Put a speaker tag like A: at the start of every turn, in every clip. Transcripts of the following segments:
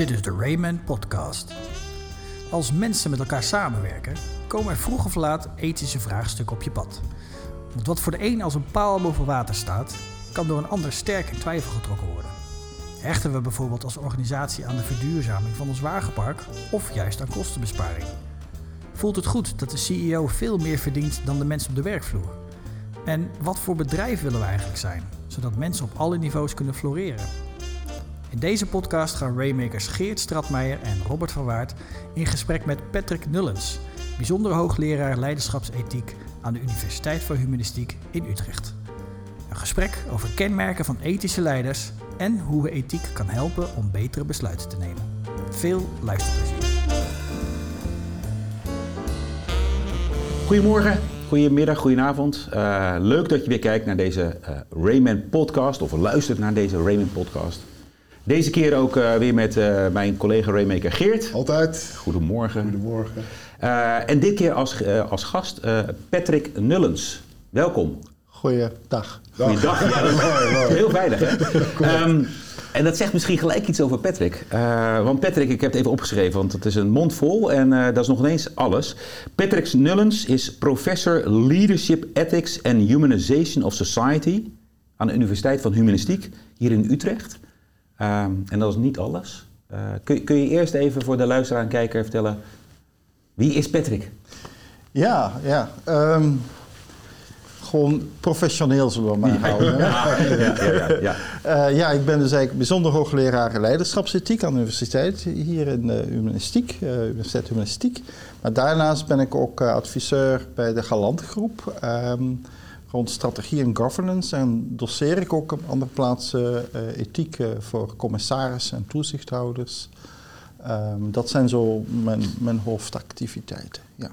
A: Dit is de Rayman Podcast. Als mensen met elkaar samenwerken, komen er vroeg of laat ethische vraagstukken op je pad. Want wat voor de een als een paal boven water staat, kan door een ander sterk in twijfel getrokken worden. Hechten we bijvoorbeeld als organisatie aan de verduurzaming van ons wagenpark of juist aan kostenbesparing? Voelt het goed dat de CEO veel meer verdient dan de mensen op de werkvloer? En wat voor bedrijf willen we eigenlijk zijn, zodat mensen op alle niveaus kunnen floreren? In deze podcast gaan Raymakers Geert Stratmeijer en Robert van Waard in gesprek met Patrick Nullens, bijzonder hoogleraar leiderschapsethiek aan de Universiteit voor Humanistiek in Utrecht. Een gesprek over kenmerken van ethische leiders en hoe we ethiek kan helpen om betere besluiten te nemen. Veel luisterplezier.
B: Goedemorgen, goedemiddag, goedenavond. Uh, leuk dat je weer kijkt naar deze uh, Rayman podcast of luistert naar deze Rayman podcast. Deze keer ook uh, weer met mijn collega Raymaker Geert.
C: Altijd.
B: Goedemorgen.
C: Goedemorgen.
B: en dit keer als, als gast Patrick Nullens. Welkom.
C: Goeiedag.
B: Goeiedag. Ja, dat is heel veilig hè. Um, en dat zegt misschien gelijk iets over Patrick. Uh, want Patrick, ik heb het even opgeschreven, want het is een mond vol en uh, dat is nog ineens alles. Patrick Nullens is professor Leadership Ethics and Humanization of Society aan de Universiteit van Humanistiek hier in Utrecht. Um, en dat is niet alles. Uh, kun, kun, je eerst even voor de luisteraar en kijker vertellen, wie is Patrick?
C: Ja, ja. Um gewoon professioneel zullen we maar houden.
B: ja, ja, ja.
C: Uh, ja, ik ben dus eigenlijk bijzonder hoogleraar leiderschapsethiek aan de universiteit hier in uh, Humanistiek, uh, Universiteit Humanistiek. Maar daarnaast ben ik ook adviseur bij de Galante Groep um, rond strategie en governance. En doseer ik ook op andere plaatsen ethiek voor commissarissen en toezichthouders. Um, dat zijn zo mijn, mijn hoofdactiviteiten, ja.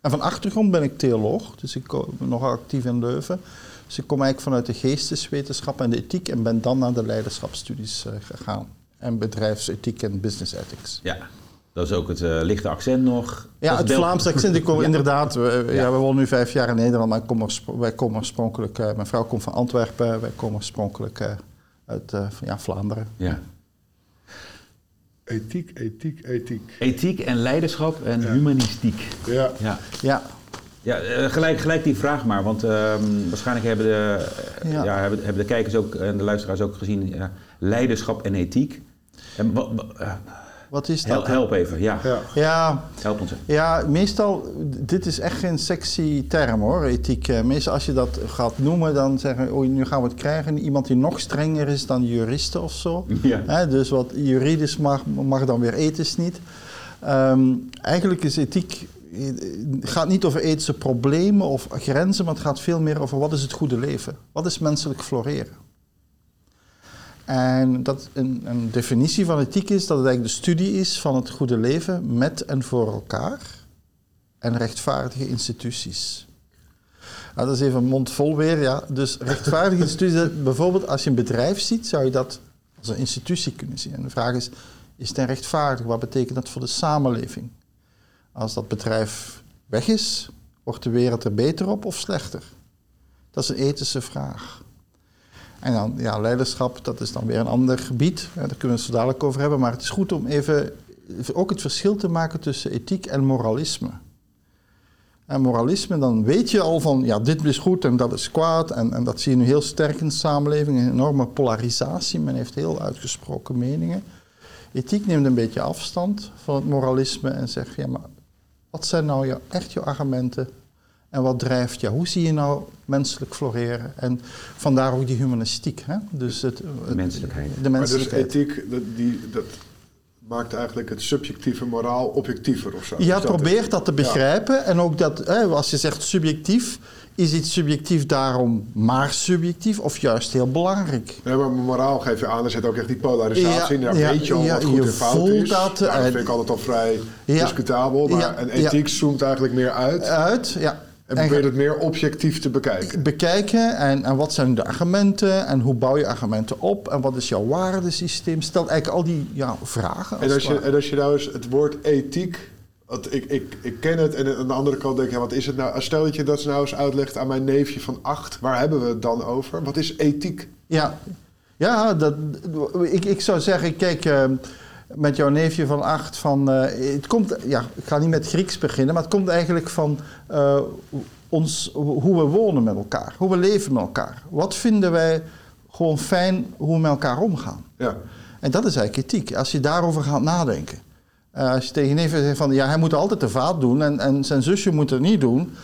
C: En van achtergrond ben ik theoloog, dus ik ben nog actief in Leuven. Dus ik kom eigenlijk vanuit de geesteswetenschap en de ethiek en ben dan naar de leiderschapsstudies uh, gegaan. En bedrijfsethiek en business ethics.
B: Ja, dat is ook het uh, lichte accent nog.
C: Ja, het Vlaamse accent. Ik kom ja. inderdaad, we, ja. ja. we wonen nu vijf jaar in Nederland, maar kom wij komen oorspronkelijk, uh, mijn vrouw komt van Antwerpen, wij komen oorspronkelijk uit ja, Vlaanderen.
B: Ja.
D: Ethiek, ethiek, ethiek.
B: Ethiek en leiderschap en ja. humanistiek.
D: Ja.
C: Ja. ja.
B: ja gelijk, gelijk die vraag maar, want uh, waarschijnlijk hebben de, ja. ja. hebben, hebben de kijkers ook en de luisteraars ook gezien leiderschap en ethiek. En,
C: wat is dat?
B: Help, help even, ja.
C: ja. ja.
B: Help ons.
C: Ja, meestal, dit is echt geen sexy term hoor, ethiek. Meestal als je dat gaat noemen, dan zeggen we, oh, nu gaan we het krijgen. Iemand die nog strenger is dan juristen of zo.
B: Ja.
C: He, dus wat juridisch mag, mag dan weer ethisch niet. Um, eigenlijk is ethiek, het gaat niet over ethische problemen of grenzen, maar het gaat veel meer over wat is het goede leven? Wat is menselijk floreren? En dat een, een, definitie van ethiek is dat het eigenlijk de studie is van het goede leven met en voor elkaar en rechtvaardige instituties. Nou, dat is even mond vol weer, ja. Dus rechtvaardige instituties, bijvoorbeeld als je een bedrijf ziet, zou je dat als een institutie kunnen zien. En de vraag is, is het rechtvaardig? Wat betekent dat voor de samenleving? Als dat bedrijf weg is, wordt de wereld er beter op of slechter? Dat is een ethische vraag. En dan, ja, leiderschap, dat is dan weer een ander gebied. Daar kunnen we het zo dadelijk over hebben. Maar het is goed om even ook het verschil te maken tussen ethiek en moralisme. En moralisme, dan weet je al van, ja, dit is goed en dat is kwaad. En, en dat zie je nu heel sterk in de samenleving, een enorme polarisatie. Men heeft heel uitgesproken meningen. Ethiek neemt een beetje afstand van het moralisme en zegt, ja, maar wat zijn nou echt je argumenten en wat drijft jou? Hoe zie je nou menselijk floreren? En vandaar ook die humanistiek. Hè? Dus het,
B: de menselijkheid.
C: De menselijkheid.
D: Maar dus ethiek, dat, die, dat maakt eigenlijk het subjectieve moraal objectiever of zo?
C: Ja, probeert dat te begrijpen. Ja. En ook dat, hè, als je zegt subjectief, is iets subjectief daarom maar subjectief of juist heel belangrijk?
D: Ja, maar moraal geef je aan, er zit ook echt die polarisatie in. Daar ja, weet je al wat goed en fout is.
C: Dat,
D: nou, dat vind ik altijd al vrij discutabel. Maar een ethiek zoomt eigenlijk meer uit.
C: Uit, ja.
D: En probeer het meer objectief te bekijken.
C: Bekijken en, en wat zijn de argumenten en hoe bouw je argumenten op en wat is jouw waardesysteem? Stel eigenlijk al die ja, vragen.
D: Als en, als je, en als je nou eens het woord ethiek, want ik, ik, ik ken het en aan de andere kant denk ik, ja, wat is het nou? Stel dat je dat nou eens uitlegt aan mijn neefje van acht, waar hebben we het dan over? Wat is ethiek?
C: Ja, ja dat, ik, ik zou zeggen, kijk. Uh, met jouw neefje van acht van... eh, het komt, ja, ik ga niet met Grieks beginnen, maar het komt eigenlijk van eh, ons, hoe we wonen met elkaar. Hoe we leven met elkaar. Wat vinden wij gewoon fijn hoe we met elkaar omgaan?
D: Ja.
C: En dat is eigenlijk ethiek. Als je daarover gaat nadenken. Eh, als je tegen je neef zegt van... ja, hij moet altijd de vaat doen en, en zijn zusje moet het niet doen...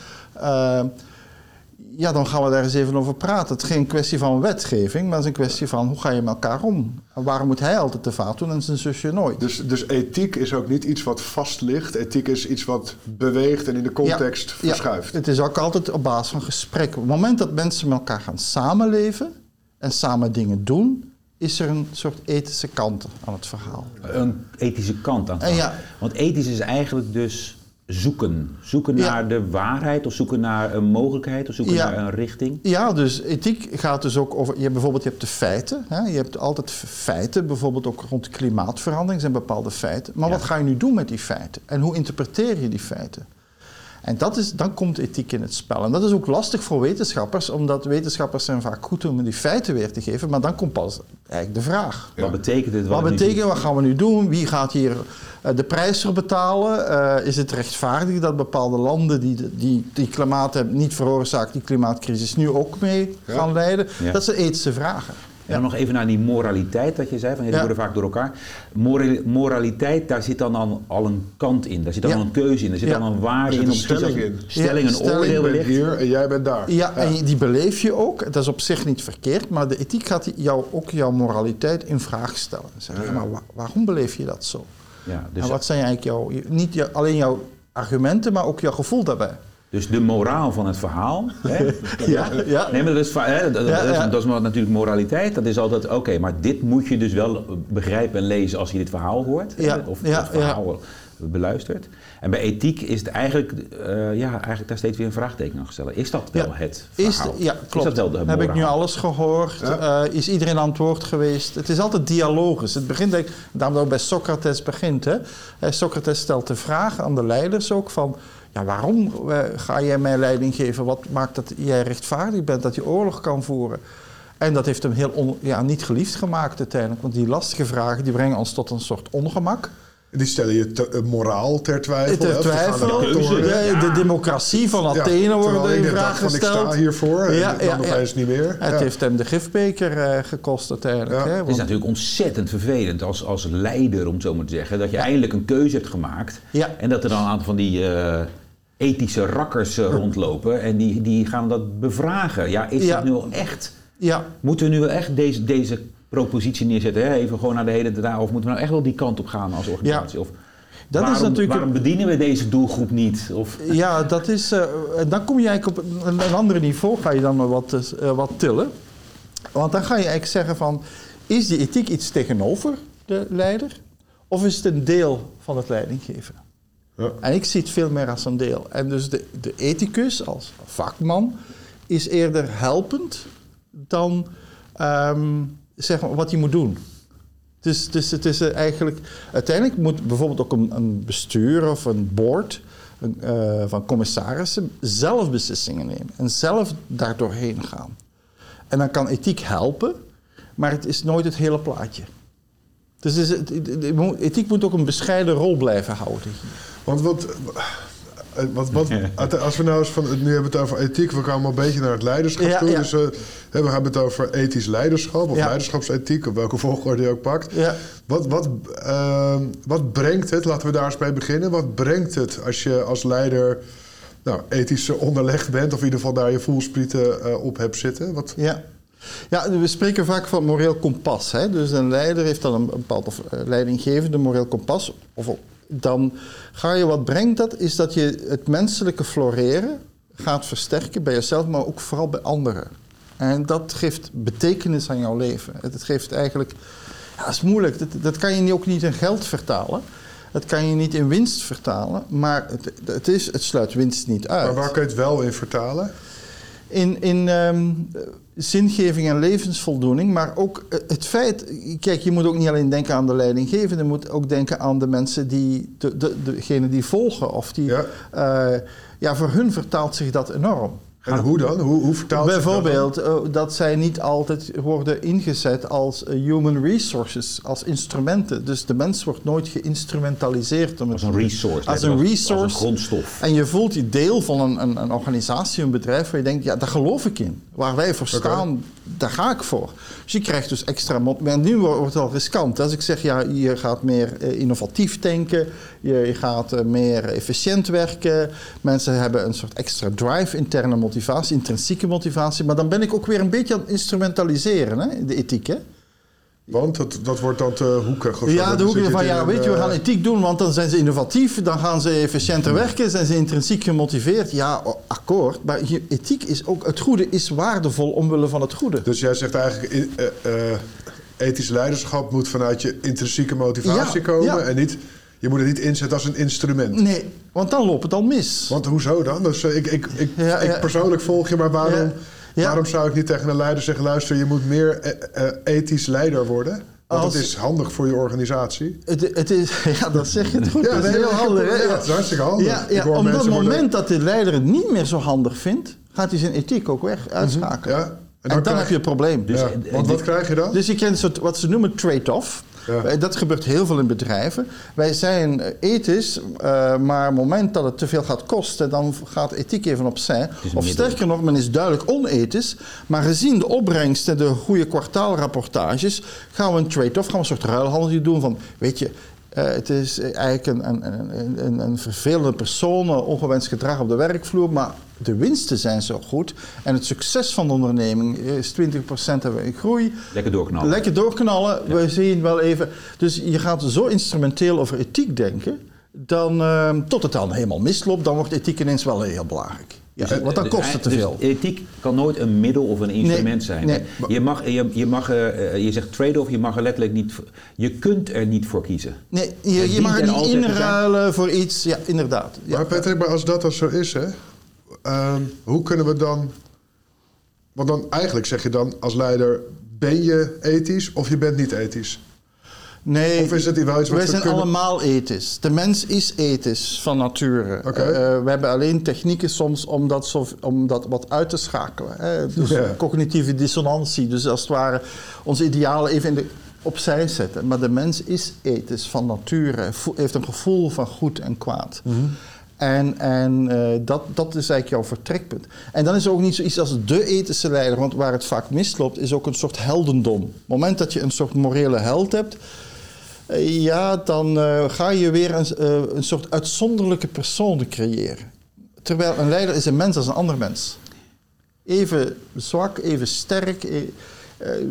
C: ja, dan gaan we daar eens even over praten. Het is geen kwestie van wetgeving, maar het is een kwestie van hoe ga je met elkaar om? En waarom moet hij altijd de vaat doen en zijn zusje nooit?
D: Dus, dus ethiek is ook niet iets wat vast ligt. Ethiek is iets wat beweegt en in de context
C: Ja,
D: verschuift.
C: Ja, het is ook altijd op basis van gesprek. Op het moment dat mensen met elkaar gaan samenleven en samen dingen doen, is er een soort ethische kant aan het verhaal.
B: Een ethische kant aan.
C: En ja.
B: Want ethisch is eigenlijk dus zoeken. Zoeken
C: Ja.
B: naar de waarheid of zoeken naar een mogelijkheid of zoeken
C: Ja.
B: naar een richting.
C: Ja, dus ethiek gaat dus ook over. Je hebt bijvoorbeeld je hebt de feiten. Hè? Je hebt altijd feiten, bijvoorbeeld ook rond klimaatverandering zijn bepaalde feiten. Maar
B: Ja.
C: wat ga je nu doen met die feiten? En hoe interpreteer je die feiten? En dat is, dan komt ethiek in het spel. En dat is ook lastig voor wetenschappers, omdat wetenschappers zijn vaak goed om die feiten weer te geven. Maar dan komt pas eigenlijk de vraag.
B: Wat betekent dit?
C: Wat betekent, wat gaan we nu doen? Wie gaat hier eh, de prijs voor betalen? Eh, is het rechtvaardig dat bepaalde landen die die, die klimaat hebben niet veroorzaakt, die klimaatcrisis, nu ook mee
D: Ja.
C: gaan leiden?
B: Ja.
C: Dat zijn ethische vragen.
B: En dan nog even naar die moraliteit dat je zei, van die
C: Ja.
B: worden vaak door elkaar. Mora- moraliteit, daar zit dan al, al een kant in, daar zit dan
C: Ja.
B: al een keuze in, daar zit
C: Ja.
B: dan een waarde in.
D: een stelling in.
B: Stelling,
C: Ja,
B: een
C: stelling.
B: oordeel wellicht.
D: hier en jij bent daar.
C: Ja, en die beleef je ook. Dat is op zich niet verkeerd, maar de ethiek gaat jou, ook jouw moraliteit in vraag stellen. Ja, maar wa- waarom beleef je dat zo?
B: Ja, dus,
C: en wat zijn eigenlijk jouw, niet jou- alleen jouw argumenten, maar ook jouw gevoel daarbij?
B: Dus de moraal van het verhaal. Hè?
C: Ja, ja.
B: Nee, maar dat is, hè, dat,
C: Ja,
B: dat is, dat is natuurlijk moraliteit. Dat is altijd, oké, maar dit moet je dus wel begrijpen en lezen als je dit verhaal hoort. hè, Of
C: ja,
B: het verhaal beluistert. En bij ethiek is het eigenlijk, eh, ja, eigenlijk daar steeds weer een vraagteken aan gesteld. Is dat wel
C: Ja.
B: het
C: Is,
B: verhaal?
C: ja, klopt.
B: Is dat wel de
C: Heb ik nu alles gehoord?
D: Ja.
C: Eh, is iedereen aan het woord geweest? Het is altijd dialogisch. Het begint eigenlijk, daarom dat ook bij Socrates begint. Hè? Eh, Socrates stelt de vraag aan de leiders ook van... Ja, waarom eh, ga jij mij leiding geven? Wat maakt dat jij rechtvaardig bent, dat je oorlog kan voeren? En dat heeft hem heel on- ja, niet geliefd gemaakt uiteindelijk. Want die lastige vragen die brengen ons tot een soort ongemak.
D: Die stellen je te- eh, moraal ter twijfel.
C: Ter twijfel,
B: de
C: de,
B: Ja.
C: de democratie van
D: Ja,
C: Athene wordt in vraag
D: dacht van,
C: gesteld.
D: Ik sta hiervoor en
C: Ja,
D: dan
C: ja,
D: opeens niet meer.
C: Het
D: Ja.
C: heeft hem de gifbeker eh, gekost uiteindelijk.
D: Ja.
C: Hè?
B: Het is natuurlijk ontzettend vervelend als, als leider, om het zo maar te zeggen, dat je eindelijk een keuze hebt gemaakt.
C: Ja.
B: En dat er dan een aantal van die eh, ethische rakkers eh, rondlopen en die, die gaan dat bevragen. Ja, is
C: Ja.
B: dat nu wel echt?
C: ja,
B: Moeten we nu wel echt deze, deze propositie neerzetten? Hè? Even gewoon naar de hele dag. Of moeten we nou echt wel die kant op gaan als organisatie? Of
C: Dat is
B: waarom,
C: natuurlijk
B: waarom bedienen we deze doelgroep niet? Of,
C: ja, dat is. en dan kom je eigenlijk op een, een ander niveau, ga je dan wat, eh, wat tillen. Want dan ga je eigenlijk zeggen van, is die ethiek iets tegenover de leider? Of is het een deel van het leidinggeven?
D: Ja.
C: En ik zie het veel meer als een deel. En dus de, de ethicus als vakman is eerder helpend dan ehm, zeg maar, wat hij moet doen. Dus, dus het is eigenlijk... Uiteindelijk moet bijvoorbeeld ook een, een bestuur of een board eh, van commissarissen zelf beslissingen nemen. En zelf daar doorheen gaan. En dan kan ethiek helpen, maar het is nooit het hele plaatje. Dus is, het- ethiek moet ook een bescheiden rol blijven houden.
D: Want wat, eh, wat, wat, als we nou eens van, nu hebben we het over ethiek, we komen een beetje naar het leiderschap
C: Ja,
D: toe.
C: ja.
D: Dus eh, we hebben het over ethisch leiderschap of
C: Ja.
D: leiderschapsethiek, op welke volgorde je ook pakt.
C: Ja.
D: Wat, wat, eh, wat brengt het, laten we daar eens mee beginnen, wat brengt het als je als leider nou, ethisch onderlegd bent of in ieder geval daar je voelsprieten eh, op hebt zitten? Wat,
C: Ja. Ja, we spreken vaak van moreel kompas. Hè? Dus een leider heeft dan een bepaald of eh, leidinggevende moreel kompas. Of, dan ga je, wat brengt dat, is dat je het menselijke floreren gaat versterken bij jezelf, maar ook vooral bij anderen. En dat geeft betekenis aan jouw leven. Het geeft eigenlijk, ja, dat is moeilijk. Dat, dat kan je ook niet in geld vertalen. Dat kan je niet in winst vertalen. Maar het, het, is, het sluit winst niet uit
D: maar waar kun je het wel in vertalen?
C: in, in ehm, zingeving en levensvoldoening, maar ook eh, het feit, kijk, je moet ook niet alleen denken aan de leidinggevende, je moet ook denken aan de mensen die, de, de, degene die volgen. Of die,
D: Ja.
C: ja, voor hun vertaalt zich dat enorm.
D: En hoe dan? Hoe, hoe vertaalt zich dat?
C: Bijvoorbeeld eh, dat zij niet altijd worden ingezet als eh, human resources, als instrumenten. Dus de mens wordt nooit geïnstrumentaliseerd. Om het
B: Als een resource.
C: Als een
B: Als
C: resource.
B: een grondstof.
C: En je voelt je deel van een, een, een organisatie, een bedrijf, waar je denkt, ja, daar geloof ik in. Waar wij voor staan, daar ga ik voor. Dus je krijgt dus extra... mot- Maar nu wordt wordt het al riskant. Als ik zeg, ja, je gaat meer eh, innovatief denken, je, je gaat eh, meer efficiënt werken. Mensen hebben een soort extra drive, interne motivatie, intrinsieke motivatie. Maar dan ben ik ook weer een beetje aan het instrumentaliseren, hè, de ethiek, hè?
D: Want dat, dat wordt dan te hoekig. of.
C: Ja, de hoek
D: zit je
C: van ja,
D: een,
C: weet je, we
D: eh,
C: gaan ethiek doen, want dan zijn ze innovatief, dan gaan ze efficiënter werken, zijn ze intrinsiek gemotiveerd. Ja, akkoord, maar ethiek is ook, het goede is waardevol omwille van het goede.
D: Dus jij zegt eigenlijk, eh, ethisch leiderschap moet vanuit je intrinsieke motivatie
C: Ja,
D: komen.
C: ja.
D: En niet, je moet het niet inzetten als een instrument.
C: Nee, want dan loopt het al mis.
D: Want hoezo dan? Dus, eh, ik, ik, ik,
C: Ja,
D: ik
C: ja.
D: persoonlijk volg je, maar waarom,
C: Ja, ja.
D: waarom zou ik niet tegen een leider zeggen... luister, je moet meer eh, eh, ethisch leider worden? Want
C: Als-
D: het is handig voor je organisatie.
C: Het, het is, ja, dat zeg je het goed. dat is heel handig. hè?
D: ja, het is hartstikke handig.
C: Ja, ja, op
D: worden-
C: moment dat de leider het niet meer zo handig vindt, gaat hij zijn ethiek ook weg uitschakelen.
D: Ja,
C: En dan,
D: krijg-
C: heb je een probleem.
B: Dus-
D: ja, want wat krijg je dan?
C: Dus je kent soort, wat ze noemen trade-off.
D: Ja.
C: Eh, Dat gebeurt heel veel in bedrijven. Wij zijn eh, ethisch, eh, maar op het moment dat het te veel gaat kosten, dan gaat ethiek even opzij. Of sterker nog, men is duidelijk onethisch. Maar gezien de opbrengst en de goede kwartaalrapportages, gaan we een trade-off, gaan we een soort ruilhandeltje doen van, weet je. Eh, het is eigenlijk een, een, een, een, een vervelende persoon, ongewenst gedrag op de werkvloer, maar de winsten zijn zo goed. En het succes van de onderneming is 20% hebben we in groei.
B: Lekker doorknallen.
C: Lekker doorknallen. We zien wel even. Dus je gaat zo instrumenteel over ethiek denken. Dan, ehm, tot het dan helemaal misloopt, dan wordt ethiek ineens wel heel belangrijk. Ja,
B: Dus,
C: want dan
B: eh,
C: kost het te
B: dus
C: veel.
B: ethiek kan nooit een middel of een instrument
C: Nee,
B: zijn.
C: nee.
B: Je, mag, je, je, mag, eh, eh, je zegt trade-off, je mag er letterlijk niet... voor- Je kunt er niet voor kiezen.
C: Nee, je,
B: Het
C: je mag
B: er
C: het niet inruilen voor iets. Ja, inderdaad. Ja.
D: Maar Patrick, maar als dat dan zo is, hè, ehm, hoe kunnen we dan... Want dan eigenlijk zeg je dan als leider... ben je ethisch of je bent niet ethisch?
C: Nee,
D: Of is het wel iets wat
C: wij
D: we
C: zijn
D: kunnen-
C: allemaal ethisch. De mens is ethisch van nature.
D: Oké.
C: Eh, we hebben alleen technieken soms om dat, zo, om dat wat uit te schakelen. Hè? Dus
D: Ja.
C: cognitieve dissonantie. Dus als het ware onze idealen even in de, opzij zetten. Maar de mens is ethisch van nature. Heeft een gevoel van goed en kwaad.
D: Mhm.
C: En, en eh, dat, dat is eigenlijk jouw vertrekpunt. En dan is er ook niet zoiets als de ethische leider. Want waar het vaak misloopt, is ook een soort heldendom. Op het moment dat je een soort morele held hebt... eh, ja, dan eh, ga je weer een, eh, een soort uitzonderlijke persoon creëren. Terwijl een leider is een mens als een ander mens. Even zwak, even sterk.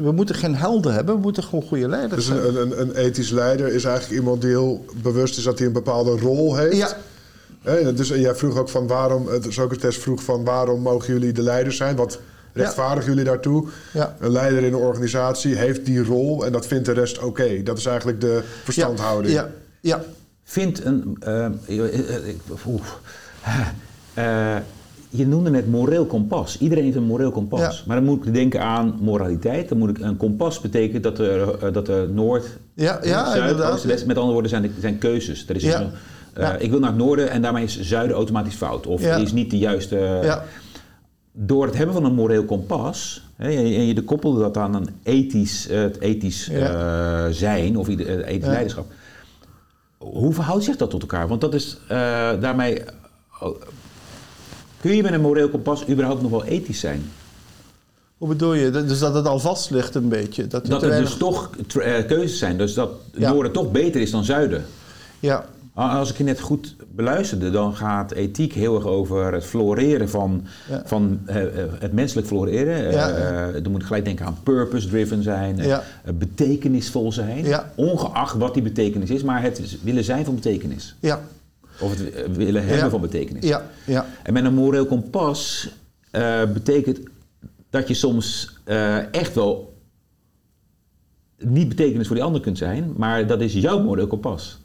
C: we moeten geen helden hebben, we moeten gewoon goede leiders
D: Dus een, een, een ethisch leider is eigenlijk iemand die heel bewust is... dat hij een bepaalde rol heeft.
C: Ja.
D: Dus en jij vroeg ook van waarom... Socrates vroeg van waarom mogen jullie de leider zijn? Wat rechtvaardigen jullie daartoe?
C: Ja.
D: Een leider in een organisatie heeft die rol... en dat vindt de rest oké. Dat is eigenlijk de verstandhouding.
C: Ja, ja.
B: Vindt een... eh, eh, eh. Eh, je noemde net moreel kompas. Iedereen heeft een moreel kompas.
C: Ja.
B: Maar dan moet ik denken aan moraliteit. Dan moet ik, een kompas betekent dat er, eh, dat er Noord,
C: Ja, ja,
B: Zuid. Oost, West... Met andere woorden zijn, er- zijn keuzes. Er is
C: Ja.
B: een, eh,
C: Ja.
B: Ik wil naar het noorden en daarmee is zuiden automatisch fout. Of
C: Ja.
B: is niet de juiste... Door het hebben van een moreel kompas... Hè, en je, koppelde dat aan een ethisch, eh, het ethisch
C: Ja.
B: eh, zijn of eh, ethisch
C: Ja.
B: leiderschap. Hoe verhoudt zich dat tot elkaar? Want dat is daarmee. oh, kun je met een moreel kompas überhaupt nog wel ethisch zijn?
C: Hoe bedoel je? Dus dat het al vast ligt een beetje? Dat,
B: Dat er
C: weinig-
B: dus toch keuzes zijn. Dus dat
C: Ja.
B: noorden toch beter is dan zuiden.
C: Ja,
B: Als ik je net goed beluisterde, dan gaat ethiek heel erg over het floreren van,
C: Ja.
B: van eh, eh, het menselijk floreren.
C: Ja.
B: eh, dan moet ik gelijk denken aan purpose-driven zijn, betekenisvol zijn. Ongeacht wat die betekenis is, maar het willen zijn van betekenis.
C: ja,
B: Of het willen hebben van betekenis.
C: ja, ja.
B: En met een moreel kompas betekent dat je soms echt wel niet betekenis voor die ander kunt zijn, maar dat is jouw moreel kompas.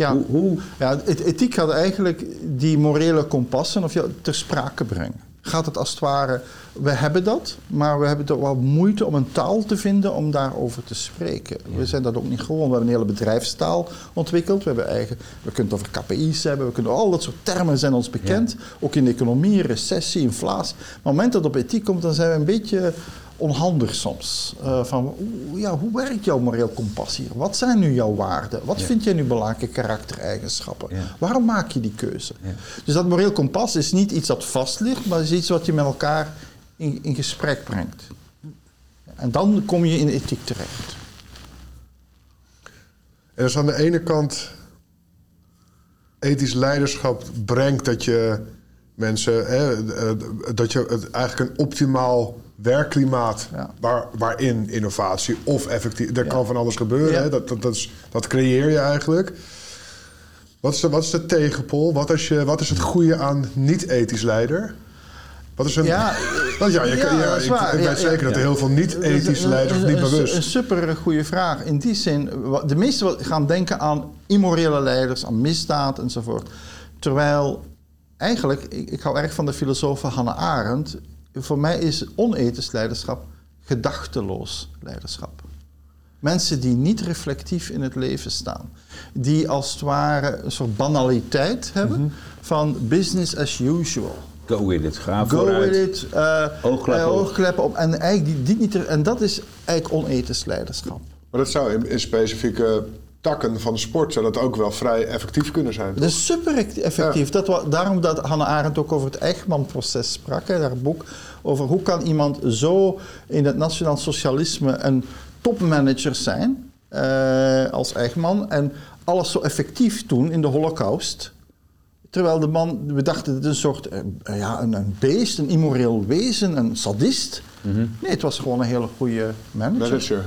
C: Ja.
B: Hoe, hoe,
C: Ja, ethiek gaat eigenlijk die morele kompassen of ja, ter sprake brengen. gaat het als het ware... We hebben dat, maar we hebben toch wel moeite om een taal te vinden om daarover te spreken. We zijn dat ook niet gewoon. We hebben een hele bedrijfstaal ontwikkeld. We, hebben eigen, we kunnen het over KPI's hebben. We kunnen, al dat soort termen zijn ons bekend. Ook in de economie, recessie, inflatie. Maar op het moment dat het op ethiek komt, dan zijn we een beetje onhandig soms. Uh, van, ja, hoe werkt jouw moreel kompas hier? Wat zijn nu jouw waarden? Wat
B: Ja.
C: vind jij nu belangrijke karaktereigenschappen?
B: Ja.
C: Waarom maak je die keuze?
B: Ja.
C: Dus dat moreel kompas is niet iets dat vast ligt, maar is iets wat je met elkaar in, in gesprek brengt. En dan kom je in ethiek terecht.
D: En als aan de ene kant ethisch leiderschap brengt dat je mensen, hè, eh, dat je het eigenlijk een optimaal werkklimaat
C: Ja.
D: waar, waarin innovatie of effectief, er
C: Ja.
D: kan van alles gebeuren,
C: Ja.
D: hè, dat, dat, dat, is, dat creëer je eigenlijk. Wat is de, wat is de tegenpol? Wat is, je, wat is het goede aan niet-ethisch leider? Wat is een.
C: Ja,
D: Want ja, je, kan-
C: ja,
D: ja,
C: dat is
D: ik, weet
C: Ja,
D: zeker
C: ja.
D: dat er heel veel niet-ethisch
C: Dat is een-
D: leiders
C: een-
D: niet
C: een-
D: bewust.
C: Een super goede vraag. In die zin, de meesten gaan denken aan immorele leiders, aan misdaad enzovoort. Terwijl eigenlijk, ik, ik hou erg van de filosoof Hannah Arendt. Voor mij is onethisch leiderschap gedachteloos leiderschap. Mensen die niet reflectief in het leven staan. Die als het ware een soort banaliteit hebben
D: Mhm.
C: van business as usual.
B: Go with it. Ga
C: Go
B: vooruit.
C: with it. eh,
B: Oogkleppen
C: eh,
B: op.
C: oogkleppen op. En, eigenlijk die, die niet er- en dat is eigenlijk onethisch leiderschap.
D: Maar dat zou in, in specifieke takken van de sport zou dat ook wel vrij effectief kunnen zijn.
C: Dat is super effectief. Dat wa- daarom dat Hannah Arendt ook over het Eichmann-proces sprak, hè, haar boek. Over hoe kan iemand zo in het nationaal socialisme een topmanager zijn eh, als Eichmann en alles zo effectief doen in de holocaust. Terwijl de man, we dachten het is een soort, eh, ja, een, een beest, een immoreel wezen, een sadist. Nee, het was gewoon een hele goede manager.
D: Manager.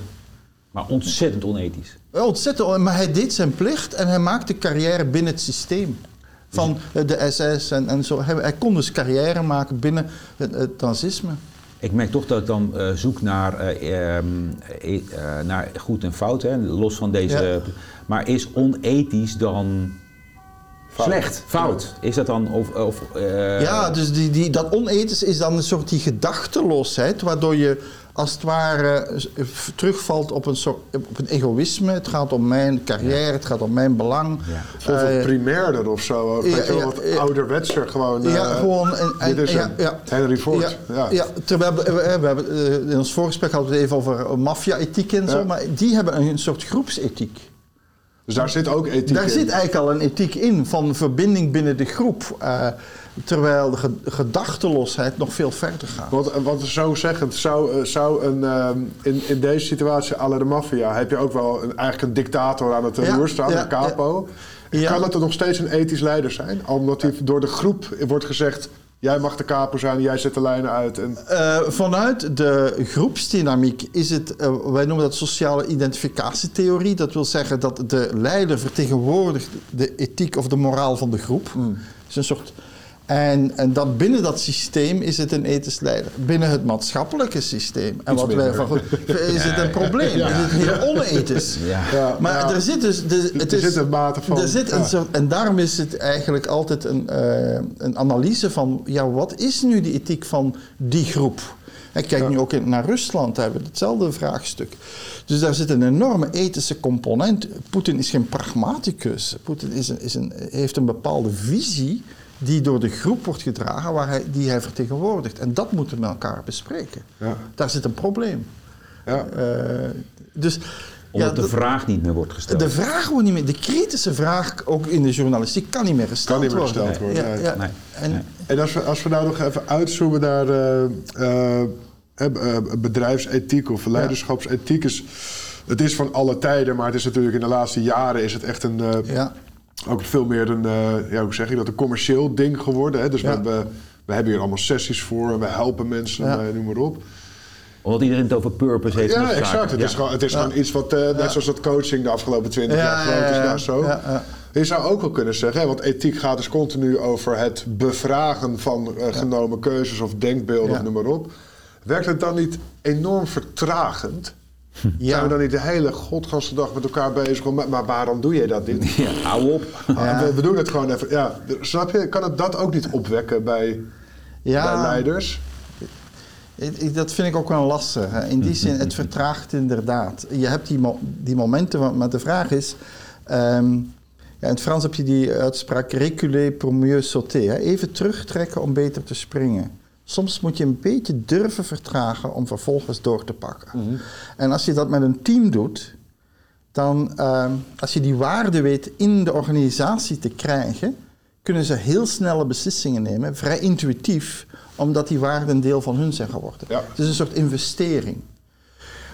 B: Maar ontzettend onethisch.
C: Ontzettend. Maar hij deed zijn plicht en hij maakte carrière binnen het systeem. Van eh, de SS en, en zo. Hij, hij kon dus carrière maken binnen het, het nazisme.
B: Ik merk toch dat ik dan eh, zoek naar, eh, ehm, eh, eh, naar goed en fout, hè, los van deze.
C: Ja.
B: Maar is onethisch dan
D: Fout.
B: slecht? Fout? Is dat dan of, of eh,
C: ja, dus die, die, dat onethisch is dan een soort die gedachteloosheid, waardoor je als het ware eh, terugvalt op een, soort, op een egoïsme. Het gaat om mijn carrière, het gaat om mijn belang.
B: Ja.
C: Eh,
D: primairder of zo. ook.
C: ja,
D: Weet je wel,
C: ja,
D: wat
C: ja.
D: ouderwetser gewoon. eh,
C: ja, gewoon. En, en-
D: dit is
C: ja,
D: hem. Henry Ford.
C: Ja,
D: Ja.
C: ja. terwijl we, we, we hebben, eh, in ons voorgesprek hadden we het even over eh, maffia-ethiek en zo, maar die hebben een soort groepsethiek.
D: Dus daar zit ook ethiek
C: Daar
D: in.
C: zit eigenlijk al een ethiek in van verbinding binnen de groep. eh, terwijl de ge- gedachteloosheid nog veel verder gaat.
D: Want, wat zo zeggend, zou, eh, zou een, ehm, in, in deze situatie la de maffia... heb je ook wel een, eigenlijk een dictator aan het
C: Ja,
D: roer staan,
C: ja,
D: een capo.
C: ja.
D: Kan het er nog steeds een ethisch leider zijn? Omdat hij door de groep wordt gezegd... jij mag de capo zijn, jij zet de lijnen uit. En,
C: Eh, vanuit de groepsdynamiek is het, eh, wij noemen dat sociale identificatietheorie. Dat wil zeggen dat de leider vertegenwoordigt de ethiek of de moraal van de groep.
D: Hmm.
C: Het is een soort, en, en dan binnen dat systeem is het een ethisch leider. Binnen het maatschappelijke systeem. En wat wij van, is het een probleem. Is het heel onethisch.
B: Ja.
D: ja,
C: Maar
D: ja,
C: er zit dus... de- het
D: er
C: is,
D: zit een mate van...
C: er zit
D: ja.
C: een soort, en daarom is het eigenlijk altijd een, eh, een analyse van... Ja, wat is nu de ethiek van die groep? En kijk nu ook in, naar Rusland, daar hebben we hetzelfde vraagstuk. Dus daar zit een enorme ethische component. Poetin is geen pragmaticus. Poetin is een, is een, heeft een bepaalde visie die door de groep wordt gedragen, waar hij, die hij vertegenwoordigt. En dat moeten we met elkaar bespreken.
D: Ja.
C: Daar zit een probleem.
D: Ja.
C: Eh, dus,
B: Omdat
C: ja,
B: de vraag niet meer wordt gesteld.
C: de vraag wordt niet meer, de kritische vraag, ook in de journalistiek, kan niet meer gesteld
D: Kan niet meer
C: worden.
D: gesteld worden, nee.
C: ja.
B: Nee,
C: En,
B: nee.
D: En als we, als we nou nog even uitzoomen naar eh, eh, bedrijfsethiek of leiderschapsethiek. Is, het is van alle tijden, maar het is natuurlijk in de laatste jaren is het echt een, eh,
C: ja.
D: Ook veel meer een, eh, ja, hoe zeg je dat, een commercieel ding geworden. Hè? Dus we,
C: Ja.
D: hebben, we hebben hier allemaal sessies voor en we helpen mensen,
C: Ja.
D: eh, noem maar op.
B: Omdat iedereen het over purpose heeft.
D: Ja, exact.
B: zaken.
D: Het is,
B: Ja.
D: gewoon, het is gewoon iets wat, eh, net zoals dat coaching de afgelopen twintig
C: Ja,
D: jaar groot is.
C: ja, ja.
D: Nou, zo.
C: Ja, ja.
D: Je zou ook wel kunnen zeggen, hè, want ethiek gaat dus continu over het bevragen van eh, genomen keuzes of denkbeelden
C: Ja.
D: of noem maar op. Werkt het dan niet enorm vertragend?
C: Ja.
D: Zijn we dan niet de hele godganse dag met elkaar bezig? Maar, maar waarom doe je dat niet?
B: Ja, hou op.
D: Ah, we, we doen het gewoon even. Ja, snap je? Kan het dat ook niet opwekken bij...
C: Ja.
D: bij leiders?
C: Ik- ik- Dat vind ik ook wel lastig. hè. In die zin, het vertraagt inderdaad. Je hebt die, mo- die momenten, maar de vraag is... ehm, ja, in het Frans heb je die uitspraak reculer pour mieux sauter. Hè. Even terugtrekken om beter te springen. Soms moet je een beetje durven vertragen om vervolgens door te pakken. En als je dat met een team doet, dan ehm, als je die waarde weet in de organisatie te krijgen, kunnen ze heel snelle beslissingen nemen, vrij intuïtief, omdat die waarden een deel van hun zijn geworden.
D: Ja.
C: Het is een soort investering.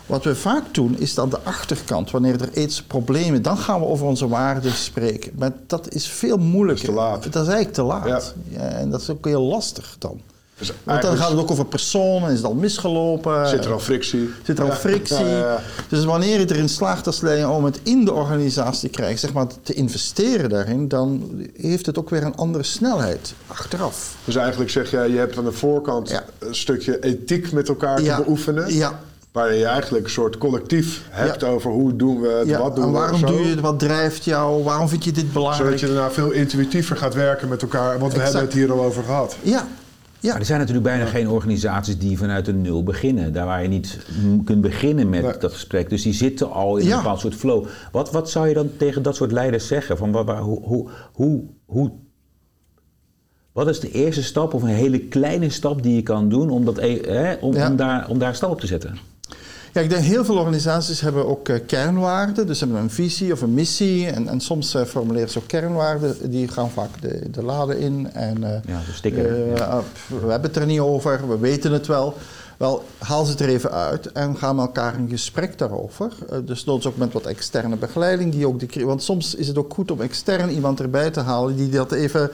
C: Wat we vaak doen, is aan de achterkant, wanneer er ethische problemen, dan gaan we over onze waarden spreken. Maar dat is veel moeilijker.
D: Dat is te laat.
C: Dat is eigenlijk te laat.
D: Ja.
C: Ja, en dat is ook heel lastig dan.
D: Dus
C: Want dan gaat het ook over personen, is het al misgelopen?
D: Zit er al frictie?
C: Zit er al
D: Ja.
C: frictie?
D: Ja, ja, ja.
C: Dus wanneer je erin slaagt als leider om het in de organisatie te krijgen, zeg maar te investeren daarin, dan heeft het ook weer een andere snelheid achteraf.
D: Dus eigenlijk zeg jij, je hebt aan de voorkant een stukje ethiek met elkaar te beoefenen.
C: Ja.
D: Waarin je eigenlijk een soort collectief hebt
C: Ja.
D: over hoe doen we het,
C: ja.
D: wat doen
C: en
D: we.
C: waarom doe je het? Wat drijft jou? Waarom vind je dit belangrijk?
D: Zodat je daarna veel intuïtiever gaat werken met elkaar. Want we hebben het hier al over gehad.
C: Ja. Ja.
B: Er zijn natuurlijk bijna geen organisaties die vanuit een nul beginnen. Daar waar je niet kunt beginnen met dat gesprek. Dus die zitten al in
C: Ja.
B: een bepaald soort flow. Wat, wat zou je dan tegen dat soort leiders zeggen? Van waar, waar- hoe, hoe, hoe, hoe, wat is de eerste stap of een hele kleine stap die je kan doen om, dat, e- hè, om,
C: Ja.
B: om, daar, om daar een stap op te zetten?
C: Ja, ik denk heel veel organisaties hebben ook eh, kernwaarden. Dus hebben een visie of een missie. En, en soms eh, formuleren ze ook kernwaarden. Die gaan vaak de, de lade in. En, eh,
B: Ja, zo'n sticker. ja.
C: pff, we hebben het er niet over, we weten het wel. Wel, haal ze het er even uit en ga met elkaar in gesprek daarover. Dus noods ook met wat externe begeleiding. Die ook de, want soms is het ook goed om extern iemand erbij te halen die dat even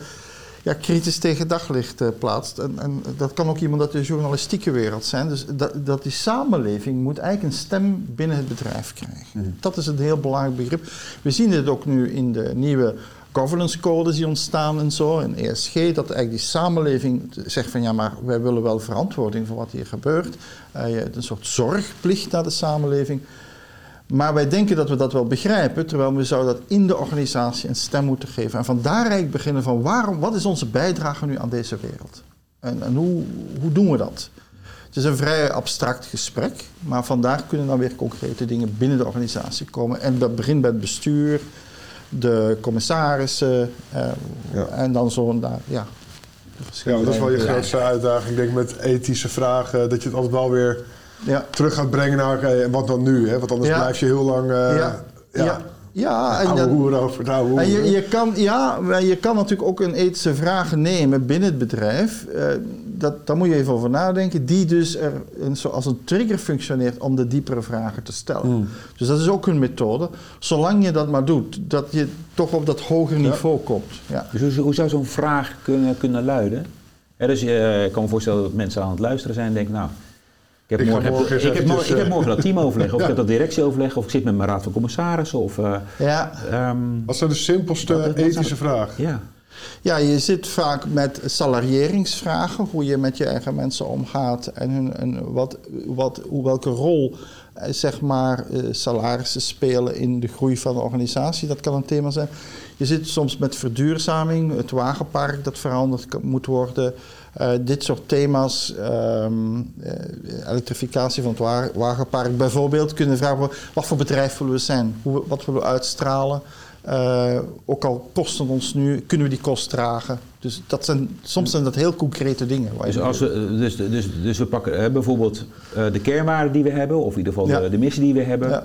C: ja, kritisch tegen daglicht eh, plaatst. En, en dat kan ook iemand uit de journalistieke wereld zijn. Dus dat, dat die samenleving moet eigenlijk een stem binnen het bedrijf krijgen. Dat is een heel belangrijk begrip. We zien het ook nu in de nieuwe governance codes die ontstaan en zo, in ESG, dat eigenlijk die samenleving zegt van ja, maar wij willen wel verantwoording voor wat hier gebeurt. Je hebt een soort zorgplicht naar de samenleving. Maar wij denken dat we dat wel begrijpen, terwijl we zouden dat in de organisatie een stem moeten geven. En vandaar eigenlijk beginnen van waarom, wat is onze bijdrage nu aan deze wereld? En, en hoe, hoe doen we dat? Het is een vrij abstract gesprek, maar vandaar kunnen dan weer concrete dingen binnen de organisatie komen. En dat begint bij het bestuur, de commissarissen eh,
D: Ja.
C: en dan zo daar, ja.
D: Ja, dat is wel je grootste uitdaging. Ik denk met ethische vragen dat je het altijd wel weer
C: Ja.
D: terug gaat brengen naar en wat dan nu? Hè? Want anders
C: Ja.
D: blijf je heel lang uh,
C: ja. Ja. Ja, en
D: hoer over.
C: En je, je, kan, ja, maar je kan natuurlijk ook een ethische vraag nemen binnen het bedrijf. Eh, dat, daar moet je even over nadenken. Die dus er een, als een trigger functioneert om de diepere vragen te stellen.
D: Hmm.
C: Dus dat is ook een methode. Zolang je dat maar doet, dat je toch op dat hoger niveau komt. Ja.
B: Dus hoe, hoe zou zo'n vraag kunnen, kunnen luiden? Hè, dus eh, ik kan me voorstellen dat mensen aan het luisteren zijn en denken, nou, ik heb,
D: Ik
B: morgen,
D: morgen eens
B: ik, heb, morgen, ik heb
D: eh,
B: morgen dat teamoverleg, of
D: Ja.
B: ik heb dat directieoverleg, of ik zit met mijn raad van commissarissen. Of, eh,
C: Ja.
B: ehm,
D: Wat zijn de simpelste ethische vragen?
B: ja.
C: ja, je zit vaak met salarieringsvragen, hoe je met je eigen mensen omgaat en, hun, en wat, wat, hoe, welke rol eh, zeg maar, eh, salarissen spelen in de groei van de organisatie. Dat kan een thema zijn. Je zit soms met verduurzaming, het wagenpark dat veranderd moet worden. Eh, dit soort thema's, ehm, eh, elektrificatie van het wa- wagenpark bijvoorbeeld, kunnen vragen wat voor bedrijf willen we zijn? Hoe, wat willen we uitstralen? Eh, ook al kosten ons nu, kunnen we die kost dragen? Dus dat zijn, soms zijn dat heel concrete dingen.
B: Dus, als we, dus, dus, dus we pakken bijvoorbeeld de kernwaarden die we hebben, of in ieder geval
C: Ja.
B: de, de missie die we hebben,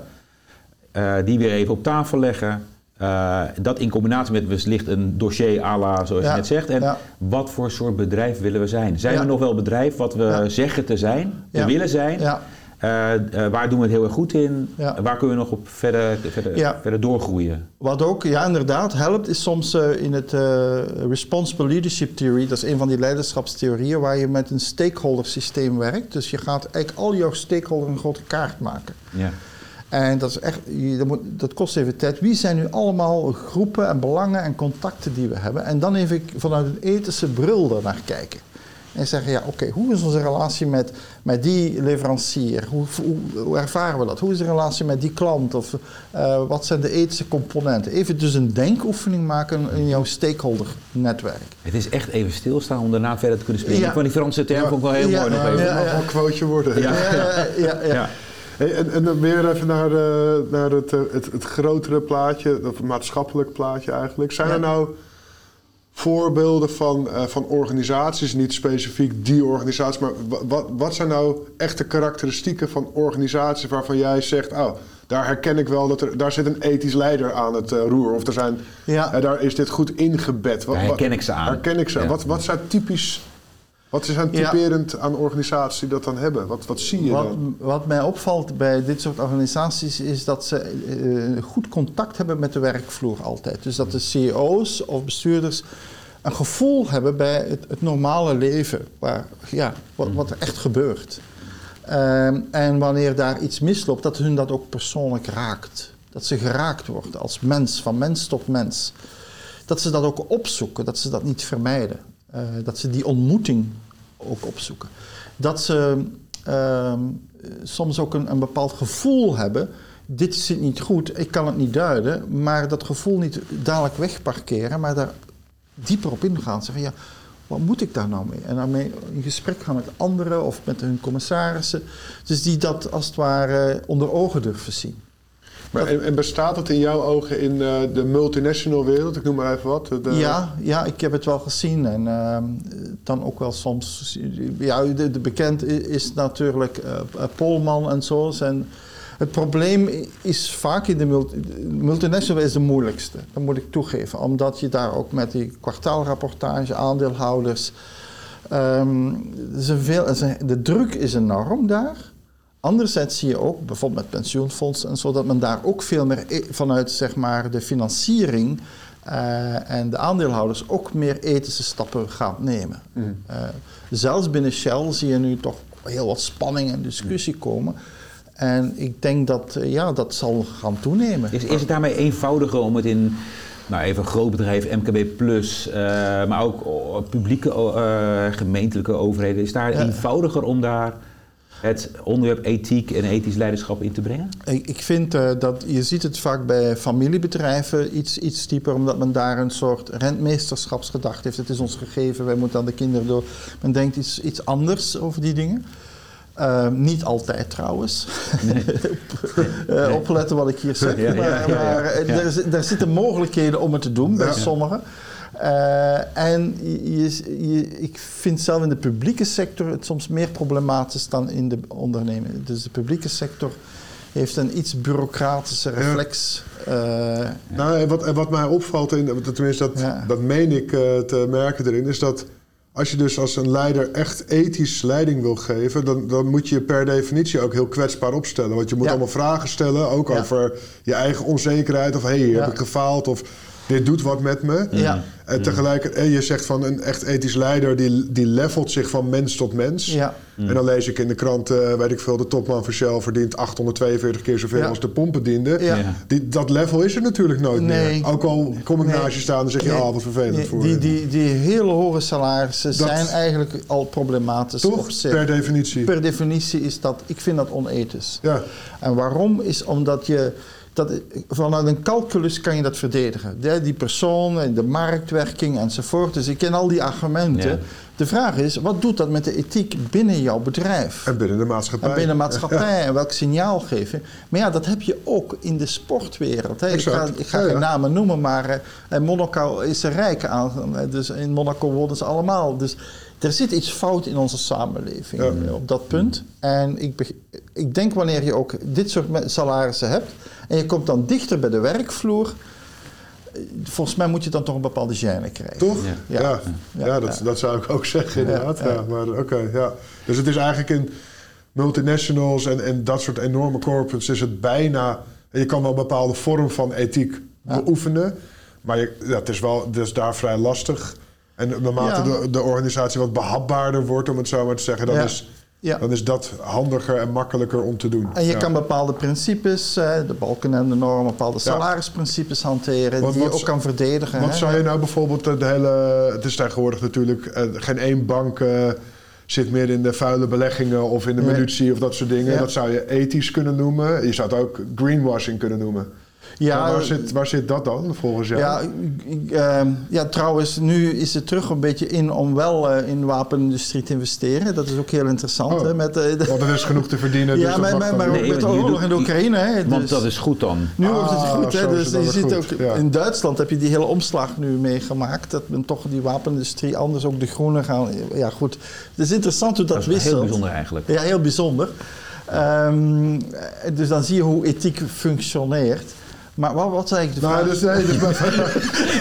C: Ja.
B: die weer even op tafel leggen. Eh, dat in combinatie met wellicht een dossier à la, zoals
C: Ja.
B: je net zegt. En
C: Ja.
B: wat voor soort bedrijf willen we zijn? Zijn
C: Ja.
B: we nog wel bedrijf wat we zeggen te zijn, te willen zijn?
C: Ja.
B: Eh, eh, waar doen we het heel erg goed in? Waar kunnen we nog op verder, verder, verder doorgroeien?
C: Wat ook, ja inderdaad, helpt is soms in het Responsible Leadership Theory, dat is een van die leiderschapstheorieën waar je met een stakeholder systeem werkt. Dus je gaat eigenlijk al jouw stakeholders een grote kaart maken.
B: Ja.
C: En dat, is echt, je- dat, moet, dat kost even tijd. Wie zijn nu allemaal groepen en belangen en contacten die we hebben? En dan even vanuit een ethische bril daarnaar kijken. En zeggen, ja, oké, hoe is onze relatie met, met die leverancier? Hoe, hoe, hoe ervaren we dat? Hoe is de relatie met die klant? Of uh, wat zijn de ethische componenten? Even dus een denkoefening maken in jouw stakeholder-netwerk.
B: Het is echt even stilstaan om daarna verder te kunnen spelen. Ja. Ik vond die Franse term ook wel heel mooi nog even.
D: Ja, ja, een quoteje worden.
C: ja, ja. ja.
D: Hey, en, en dan weer even naar, uh, naar het, het, het, grotere plaatje, het maatschappelijk plaatje eigenlijk. Zijn er nou voorbeelden van, uh, van organisaties, niet specifiek die organisatie, maar wat, wat zijn nou echte karakteristieken van organisaties waarvan jij zegt, oh, daar herken ik wel dat er daar zit een ethisch leider aan het uh, roer of er zijn, ja. uh, daar is dit goed ingebed.
B: Wat, daar herken ik ze aan.
D: Herken ik ze. Ja. Wat, wat zijn typisch wat is aan typerend aan organisaties die dat dan hebben? Wat, wat zie je
C: wat,
D: dan?
C: Wat mij opvalt bij dit soort organisaties is dat ze uh, goed contact hebben met de werkvloer altijd. Dus dat de CEO's of bestuurders een gevoel hebben bij het, het normale leven, waar, ja, wat, wat er echt gebeurt. Um, en wanneer daar iets misloopt, dat hun dat ook persoonlijk raakt. Dat ze geraakt worden als mens, van mens tot mens. Dat ze dat ook opzoeken, dat ze dat niet vermijden. Uh, dat ze die ontmoeting ook opzoeken. Dat ze uh, soms ook een, een, bepaald gevoel hebben. Dit zit niet goed, ik kan het niet duiden. Maar dat gevoel niet dadelijk wegparkeren, maar daar dieper op ingaan. Zeggen ja, wat moet ik daar nou mee? En daarmee in gesprek gaan met anderen of met hun commissarissen. Dus die dat als het ware onder ogen durven zien.
D: Maar en, bestaat het in jouw ogen in uh, de multinational wereld? Ik noem maar even wat. De...
C: Ja, ja, ik heb het wel gezien. En uh, dan ook wel soms... Ja, de, de bekend is natuurlijk uh, Polman en zo. Zijn, het probleem is vaak in de multi multinational is de moeilijkste. Dat moet ik toegeven. Omdat je daar ook met die kwartaalrapportage, aandeelhouders... Um, veel, de druk is enorm daar. Anderzijds zie je ook, bijvoorbeeld met pensioenfondsen en zo, dat men daar ook veel meer e- vanuit zeg maar, de financiering uh, en de aandeelhouders ook meer ethische stappen gaat nemen. Mm. Uh, zelfs binnen Shell zie je nu toch heel wat spanning en discussie komen. En ik denk dat uh, ja, dat zal gaan toenemen.
B: Is, is het daarmee eenvoudiger om het in nou even groot bedrijf, MKB Plus, maar ook publieke gemeentelijke overheden, is daar ja. eenvoudiger om daar het onderwerp ethiek en ethisch leiderschap in te brengen?
C: Ik, vind uh, dat je ziet het vaak bij familiebedrijven iets, iets dieper, omdat men daar een soort rentmeesterschapsgedachte heeft. Het is ons gegeven, wij moeten aan de kinderen door. Men denkt iets, iets anders over die dingen. Uh, niet altijd trouwens. Nee. uh, opletten wat ik hier zeg. Ja, maar, ja, maar er, er, zitten mogelijkheden om het te doen bij sommigen. Uh, en je, je, ik vind zelf in de publieke sector het soms meer problematisch dan in de onderneming. Dus de publieke sector heeft een iets bureaucratische reflex.
D: Ja. Uh, nou, en wat, en wat mij opvalt, in, tenminste dat, ja. dat meen ik uh, te merken erin, is dat als je dus als een leider echt ethisch leiding wil geven, dan, dan moet je je per definitie ook heel kwetsbaar opstellen. Want je moet ja. allemaal vragen stellen, ook over je eigen onzekerheid. Of hé, hey, heb ik gefaald? Of dit doet wat met me. Ja. En tegelijkertijd, je zegt van een echt ethisch leider, die, die levelt zich van mens tot mens. Ja. En dan lees ik in de krant, uh, weet ik veel, de topman van Shell verdient 842 keer zoveel ja. als de pompendiende. Ja. Die, dat level is er natuurlijk nooit nee. meer. Ook al kom ik nee. naast je staan, dan zeg je, ah, nee. wat vervelend nee. voor
C: die, die, die hele hoge salarissen dat, zijn eigenlijk al problematisch.
D: Toch? Per definitie.
C: Per definitie is dat, ik vind dat onethisch. Ja. En waarom? Is omdat je dat, vanuit een calculus kan je dat verdedigen. De, die persoon de marktwerking enzovoort. Dus ik ken al die argumenten. Ja. De vraag is, wat doet dat met de ethiek binnen jouw bedrijf?
D: En binnen de maatschappij.
C: En binnen de maatschappij. En welk signaal geven. Maar ja, dat heb je ook in de sportwereld. Hè. Ik ga, ik ga ja, geen namen noemen, maar uh, Monaco is er rijk aan. Dus in Monaco wonen ze allemaal. Dus er zit iets fout in onze samenleving op dat punt. En ik, ik denk wanneer je ook dit soort salarissen hebt en je komt dan dichter bij de werkvloer, volgens mij moet je dan toch een bepaalde gêne krijgen.
D: Toch? Ja, ja. ja, ja dat, dat zou ik ook zeggen inderdaad. Ja, maar oké, ja. Dus het is eigenlijk in multinationals en, en dat soort enorme corporates is het bijna... Je kan wel een bepaalde vorm van ethiek beoefenen, maar je, ja, het is wel dus daar vrij lastig en naarmate ja. de, de, organisatie wat behapbaarder wordt, om het zo maar te zeggen, dan is Ja. Dan is dat handiger en makkelijker om te doen.
C: En je kan bepaalde principes, de balken en de normen, bepaalde salarisprincipes hanteren, die je ook kan verdedigen.
D: Wat zou je nou bijvoorbeeld de hele. Het is tegenwoordig natuurlijk uh, geen één bank. Uh, zit meer in de vuile beleggingen of in de munitie of dat soort dingen. Dat zou je ethisch kunnen noemen. Je zou het ook greenwashing kunnen noemen. Ja, waar, zit, waar zit dat dan volgens jou?
C: Ja, uh, ja, trouwens, nu is het terug een beetje in om wel uh, in de wapenindustrie te investeren. Dat is ook heel interessant.
D: Oh,
C: hè, met,
D: uh, want er is genoeg te verdienen.
C: ja, dus maar, maar, ook met de oorlog in de Oekraïne. Hè,
B: want dus, dat is goed dan.
C: Nu wordt het ah, goed. Hè, dus je ziet ook, ja. in Duitsland heb je die hele omslag nu meegemaakt. Dat men toch die wapenindustrie anders ook de groene gaan. Ja, goed. Het is interessant hoe dat, dat is wisselt.
B: Heel bijzonder eigenlijk.
C: Ja, heel bijzonder. Um, dus dan zie je hoe ethiek functioneert. Maar wat, wat zei ik de
D: nou, vraag? Dus, nee, dus mijn,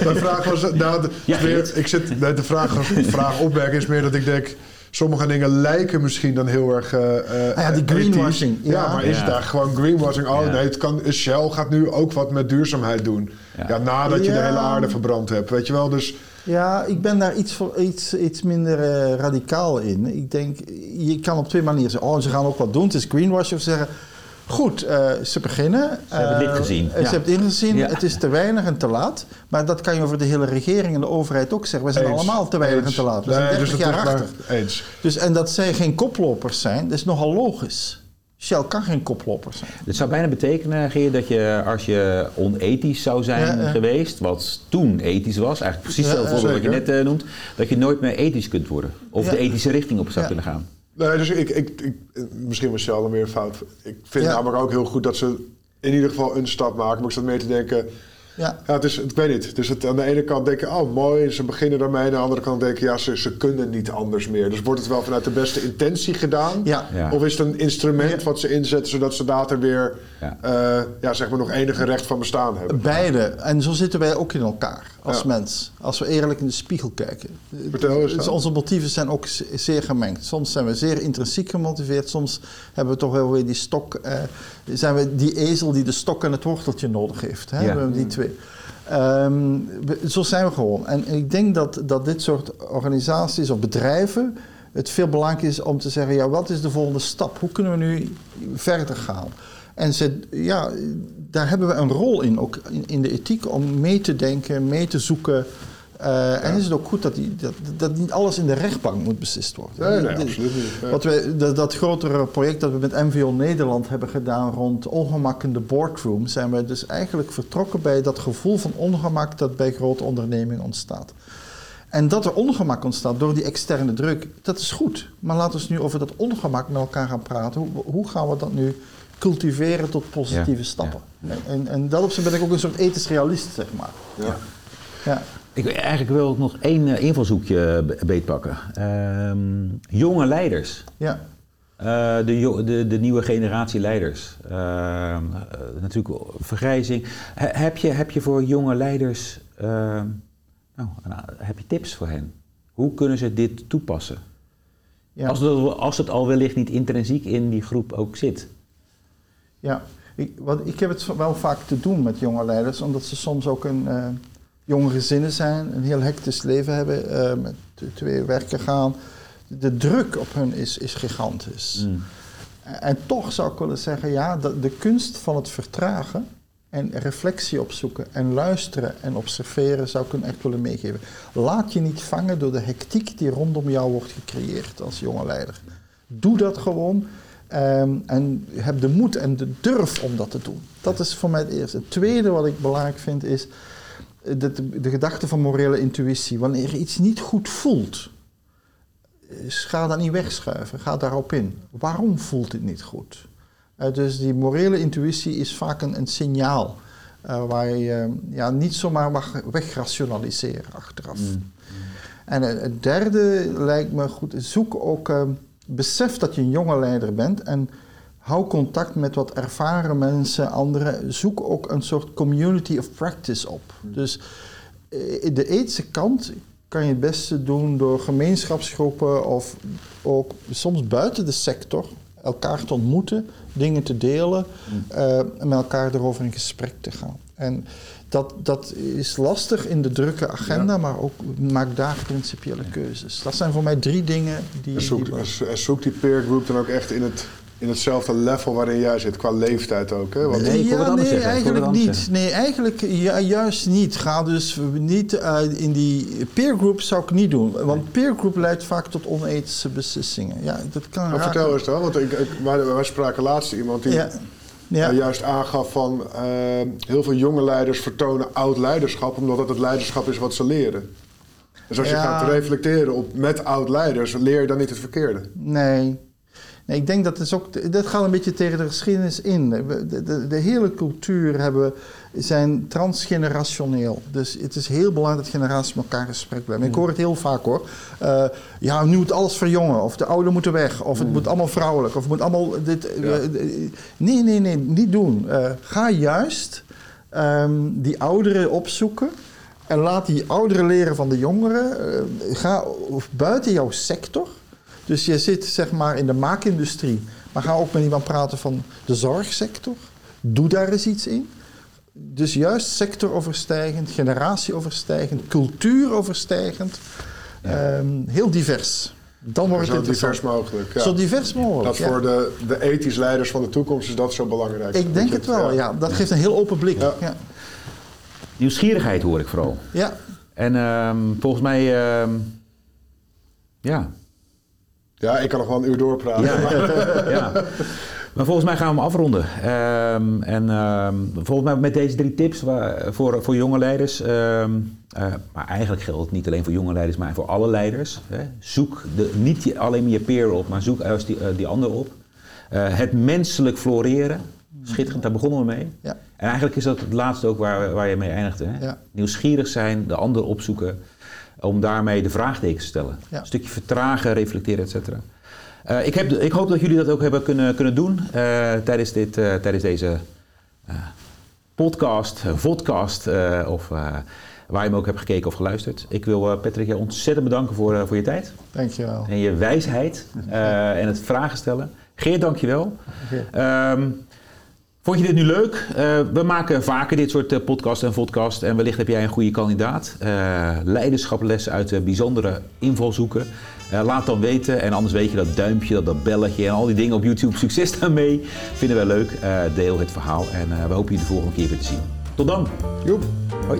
D: mijn, vraag was... Nou, de, ja, meer, ik zit, de vraag, vraag opmerken is meer dat ik denk... Sommige dingen lijken misschien dan heel erg. Uh,
C: ah ja, die greenwashing.
D: Ja, ja, maar is het daar gewoon greenwashing? Oh nee, het kan, Shell gaat nu ook wat met duurzaamheid doen. Ja, nadat je de hele aarde verbrand hebt. Weet je wel, dus.
C: Ja, ik ben daar iets, voor, iets, iets minder uh, radicaal in. Ik denk, je kan op twee manieren zeggen: oh, ze gaan ook wat doen. Het is greenwashing. Of zeggen Goed, uh, ze beginnen.
B: Ze hebben dit gezien.
C: Uh, ja. Ze hebben het ingezien. Ja. Het is te weinig en te laat. Maar dat kan je over de hele regering en de overheid ook zeggen. We zijn allemaal te weinig en te laat. We zijn 30 dus jaar achter.
D: Eens.
C: Dus, en dat zij geen koplopers zijn, dat is nogal logisch. Shell kan geen koploper zijn.
B: Het zou bijna betekenen, Geer, dat je als je onethisch zou zijn ja, geweest, wat toen ethisch was, eigenlijk precies hetzelfde ja, wat je net uh, noemt, dat je nooit meer ethisch kunt worden. Of de ethische richting op zou kunnen gaan.
D: Nee, dus ik, ik, ik misschien was Shell meer fout. Ik vind ja. namelijk ook heel goed dat ze in ieder geval een stap maken. Maar ik zat meer te denken, ja. ja het is, ik weet niet. Dus het, aan de ene kant denken, oh mooi, ze beginnen daarmee. Aan de andere kant denken, ja, ze, ze kunnen niet anders meer. Dus wordt het wel vanuit de beste intentie gedaan? Ja. Of is het een instrument wat ze inzetten zodat ze later weer, ja. Uh, ja, zeg maar, nog enige recht van bestaan hebben?
C: Beide. En zo zitten wij ook in elkaar als mens. Als we eerlijk in de spiegel kijken.
D: Vertel eens.
C: Dus onze motieven zijn ook zeer gemengd. Soms zijn we zeer intrinsiek gemotiveerd. Soms hebben we toch wel weer die stok. Uh, zijn we die ezel die de stok en het worteltje nodig heeft. Hè? We hebben die twee. Um, zo zijn we gewoon. En ik denk dat, dat dit soort organisaties of bedrijven het veel belangrijker is om te zeggen: ja, wat is de volgende stap? Hoe kunnen we nu verder gaan? En ze, ja, daar hebben we een rol in, ook in, in de ethiek, om mee te denken, mee te zoeken. Uh, En is het ook goed dat, die, dat, dat, niet alles in de rechtbank moet beslist worden.
D: Nee, nee absoluut niet.
C: Wat wij, dat, dat, grotere project dat we met MVO Nederland hebben gedaan rond ongemak in de boardroom, zijn we dus eigenlijk vertrokken bij dat gevoel van ongemak dat bij grote ondernemingen ontstaat. En dat er ongemak ontstaat door die externe druk, dat is goed. Maar laten we nu over dat ongemak met elkaar gaan praten. Hoe, hoe gaan we dat nu cultiveren tot positieve stappen? En, en dat op zich ben ik ook een soort ethisch realist, zeg maar. Ja.
B: ja. Ik, eigenlijk wil ik nog één uh, invalshoekje beetpakken. Ehm, jonge leiders.
C: Ja.
B: Uh, de, de, de, nieuwe generatie leiders. Uh, natuurlijk vergrijzing. heb, je, heb je voor jonge leiders ehm, nou, heb je tips voor hen? Hoe kunnen ze dit toepassen? Ja. Als, het, als het al wellicht niet intrinsiek in die groep ook zit.
C: Ja, ik, wat, ik heb het wel vaak te doen met jonge leiders, omdat ze soms ook een jonge gezinnen zijn, een heel hectisch leven hebben, uh, met twee werken gaan. De druk op hun is, is gigantisch. Mm. En toch zou ik willen zeggen, ja, de, de, kunst van het vertragen en reflectie opzoeken en luisteren en observeren zou ik hun echt willen meegeven. Laat je niet vangen door de hectiek die rondom jou wordt gecreëerd als jonge leider. Doe dat gewoon um, en heb de moed en de durf om dat te doen. Dat is voor mij het eerste. Het tweede wat ik belangrijk vind is de, de gedachte van morele intuïtie. Wanneer je iets niet goed voelt, ga dat niet wegschuiven, ga daarop in. Waarom voelt het niet goed? Uh, dus die morele intuïtie is vaak een, een signaal uh, waar je uh, ja, niet zomaar mag wegrationaliseren achteraf. Mm. En het derde lijkt me goed, zoek ook, ehm, besef dat je een jonge leider bent en hou contact met wat ervaren mensen, anderen. Zoek ook een soort community of practice op. Hmm. Dus eh, de ethische kant kan je het beste doen door gemeenschapsgroepen of ook soms buiten de sector elkaar te ontmoeten, dingen te delen uh, en met elkaar erover in gesprek te gaan. En dat, dat is lastig in de drukke agenda, maar ook maak daar principiële keuzes. Dat zijn voor mij drie dingen die.
D: En zoekt die, zoek die peer group dan ook echt in het in hetzelfde level waarin jij zit, qua leeftijd ook. Hè?
C: Want nee, ja, nee eigenlijk niet. Nee, eigenlijk juist niet. Ga dus niet uh, in die peer group zou ik niet doen. Want peer group leidt vaak tot onethische beslissingen. Ja, dat kan
D: maar vertel eens dan, want ik, ik, wij, spraken laatst iemand die... Ja. Ja. juist aangaf van uh, heel veel jonge leiders vertonen oud leiderschap, omdat dat het leiderschap is wat ze leren. Dus als je gaat reflecteren op met oud leiders, leer je dan niet het verkeerde.
C: Nee, Nee, ik denk dat is ook, dat gaat een beetje tegen de geschiedenis in. De, de, de, hele cultuur hebben, zijn transgenerationeel. Dus het is heel belangrijk dat generaties met elkaar in gesprek blijven. Ik hoor het heel vaak hoor. Uh, ja, nu moet alles verjongen. Of de ouderen moeten weg. Of het mm. moet allemaal vrouwelijk. Of het moet allemaal... Dit, uh, nee, nee, nee. Niet doen. Uh, ga juist um, die ouderen opzoeken. En laat die ouderen leren van de jongeren. ga buiten jouw sector dus je zit zeg maar in de maakindustrie, maar ga ook met iemand praten van de zorgsector. Doe daar eens iets in. Dus juist sectoroverstijgend, generatieoverstijgend, cultuuroverstijgend. Ja. Um, heel divers. Dan wordt het
D: zo divers mogelijk.
C: Ja. Zo divers mogelijk.
D: Dat voor de, de ethisch leiders van de toekomst is dat zo belangrijk.
C: Ik denk het wel, ja. Dat geeft een heel open blik. Ja.
B: Nieuwsgierigheid hoor ik vooral.
C: Ja.
B: En um, volgens mij, um, ja,
D: ja, ik kan nog wel een uur doorpraten.
B: Ja, maar. volgens mij gaan we hem afronden. Um, en um, volgens mij met deze drie tips voor, voor jonge leiders. Um, uh, maar eigenlijk geldt het niet alleen voor jonge leiders, maar voor alle leiders. Hè. Zoek de, niet alleen je peer op, maar zoek juist die, uh, die ander op. Uh, het menselijk floreren. Schitterend, daar begonnen we mee. Ja. En eigenlijk is dat het laatste ook waar, waar je mee eindigde. Hè? Ja. Nieuwsgierig zijn, de ander opzoeken om daarmee de vraagtekens te stellen. Een stukje vertragen, reflecteren, et cetera. Uh, ik, heb, ik, hoop dat jullie dat ook hebben kunnen, kunnen doen uh, tijdens, dit, uh, tijdens deze podcast, vodcast, of waar je me ook hebt gekeken of geluisterd. Ik wil Patrick je ontzettend bedanken voor, voor je tijd.
C: Dankjewel.
B: En je wijsheid en het vragen stellen. Geert, dankjewel. Okay. Um, Vond je dit nu leuk? Uh, we maken vaker dit soort uh, podcasts en podcasts. En wellicht heb jij een goede kandidaat. Uh, leiderschaplessen uit bijzondere invalshoeken. Laat dan weten. En anders weet je dat duimpje, dat, dat belletje en al die dingen op YouTube. Succes daarmee. Vinden wij leuk. deel het verhaal. En we hopen je de volgende keer weer te zien. Tot dan.
C: Joep.
B: Hoi.